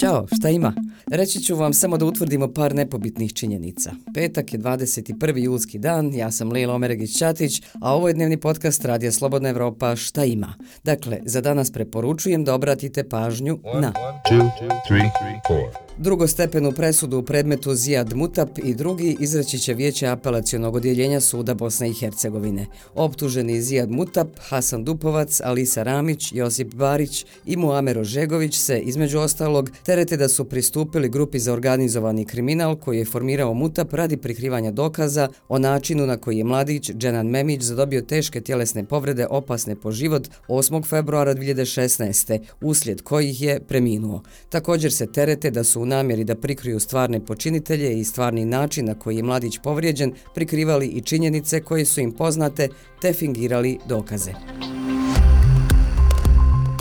Ćao, šta ima? Reći ću vam samo da utvrdimo par nepobitnih činjenica. Petak je 21. julski dan, ja sam Lila Omeregić-Ćatić, a ovo je dnevni podcast Radija Slobodna Evropa Šta ima? Dakle, za danas preporučujem da obratite pažnju na... Drugostepenu presudu u predmetu Zijad Mutap i drugi izreći će vijeće apelacijonog odjeljenja suda Bosne i Hercegovine. Optuženi Zijad Mutap, Hasan Dupovac, Alisa Ramić, Josip Barić i Muamer Ožegović se, između ostalog, terete da su pristupili grupi za organizovani kriminal koji je formirao Mutap radi prikrivanja dokaza o načinu na koji je mladić Dženan Memić zadobio teške tjelesne povrede opasne po život 8. februara 2016. uslijed kojih je preminuo. Također se terete da su u namjeri da prikriju stvarne počinitelje i stvarni način na koji je mladić povrijeđen prikrivali i činjenice koje su im poznate te fingirali dokaze.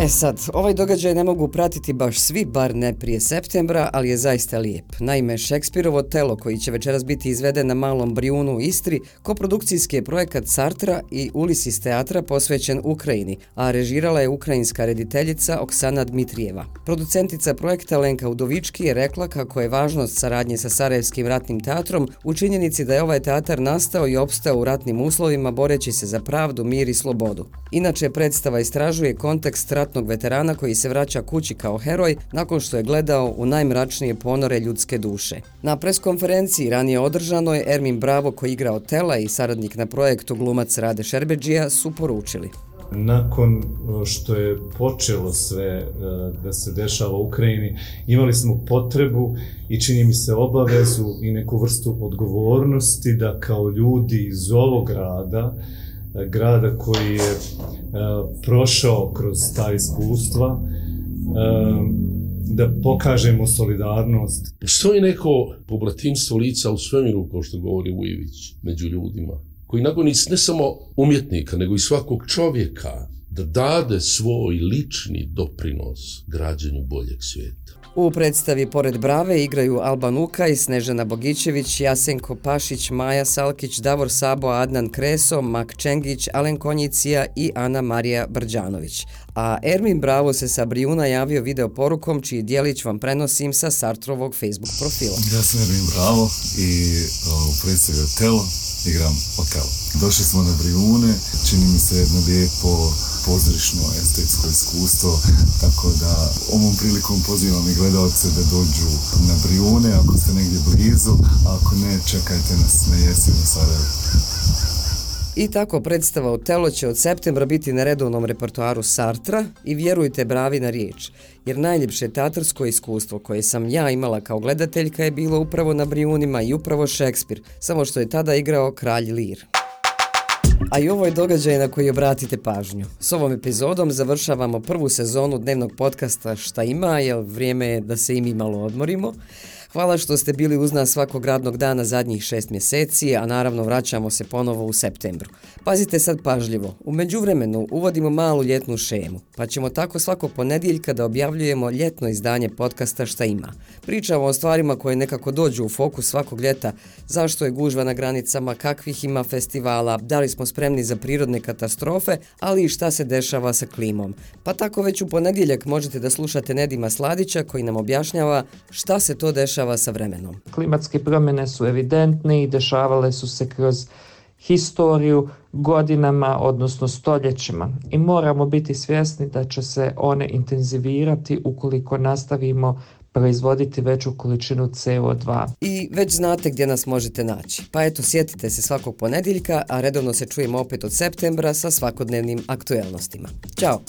E sad, ovaj događaj ne mogu pratiti baš svi, bar ne prije septembra, ali je zaista lijep. Naime, Šekspirovo telo, koji će večeras biti izveden na Malom Brijunu u Istri, koprodukcijski je projekat Sartra i Ulisis teatra posvećen Ukrajini, a režirala je ukrajinska rediteljica Oksana Dmitrijeva. Producentica projekta Lenka Udovički je rekla kako je važnost saradnje sa Sarajevskim ratnim teatrom u činjenici da je ovaj teatar nastao i opstao u ratnim uslovima boreći se za pravdu, mir i slobodu. Inače, predstava istražuje kontekst ratnog veterana koji se vraća kući kao heroj nakon što je gledao u najmračnije ponore ljudske duše. Na preskonferenciji ranije održano je Ermin Bravo koji igra Otela i saradnik na projektu glumac Rade Šerbeđija su poručili. Nakon e, što je počelo sve e, da se dešava u Ukrajini, imali smo potrebu i čini mi se obavezu i neku vrstu odgovornosti da kao ljudi iz ovog grada E, grada koji je e, prošao kroz ta iskustva, e, da pokažemo solidarnost. Postoji neko poblatinstvo lica u svemiru, kao što govori Ujević, među ljudima, koji nakon ne samo umjetnika, nego i svakog čovjeka, da dade svoj lični doprinos građanju boljeg svijeta. U predstavi pored Brave igraju Alban Ukaj, Snežana Bogićević, Jasenko Pašić, Maja Salkić, Davor Sabo, Adnan Kreso, Mak Čengić, Alen Konjicija i Ana Marija Brđanović. A Ermin Bravo se sa Brijuna javio video porukom čiji dijelić vam prenosim sa Sartrovog Facebook profila. Ja sam Ermin Bravo i u predstavi Otelo igram Otelo. Došli smo na Brijune, čini mi se jedno lijepo pozorišno estetsko iskustvo, tako da ovom prilikom pozivam i gledalce da dođu na Brijune, ako ste negdje blizu, a ako ne, čekajte nas na jesen u Sarajevu. I tako predstava Otelo telo će od septembra biti na redovnom repertoaru Sartra i vjerujte bravi na riječ, jer najljepše teatrsko iskustvo koje sam ja imala kao gledateljka je bilo upravo na Brijunima i upravo Šekspir, samo što je tada igrao kralj Lir. A i ovo je događaj na koji obratite pažnju. S ovom epizodom završavamo prvu sezonu dnevnog podcasta Šta ima, jer vrijeme je da se i mi malo odmorimo. Hvala što ste bili uz nas svakog radnog dana zadnjih šest mjeseci, a naravno vraćamo se ponovo u septembru. Pazite sad pažljivo, u međuvremenu uvodimo malu ljetnu šemu, pa ćemo tako svakog ponedjeljka da objavljujemo ljetno izdanje podcasta Šta ima. Pričamo o stvarima koje nekako dođu u fokus svakog ljeta, zašto je gužva na granicama, kakvih ima festivala, da li smo spremni za prirodne katastrofe, ali i šta se dešava sa klimom. Pa tako već u ponedjeljak možete da slušate Nedima Sladića koji nam objašnjava šta se to dešava dešava sa vremenom. Klimatske promjene su evidentne i dešavale su se kroz historiju godinama, odnosno stoljećima. I moramo biti svjesni da će se one intenzivirati ukoliko nastavimo proizvoditi veću količinu CO2. I već znate gdje nas možete naći. Pa eto, sjetite se svakog ponedjeljka, a redovno se čujemo opet od septembra sa svakodnevnim aktuelnostima. Ćao!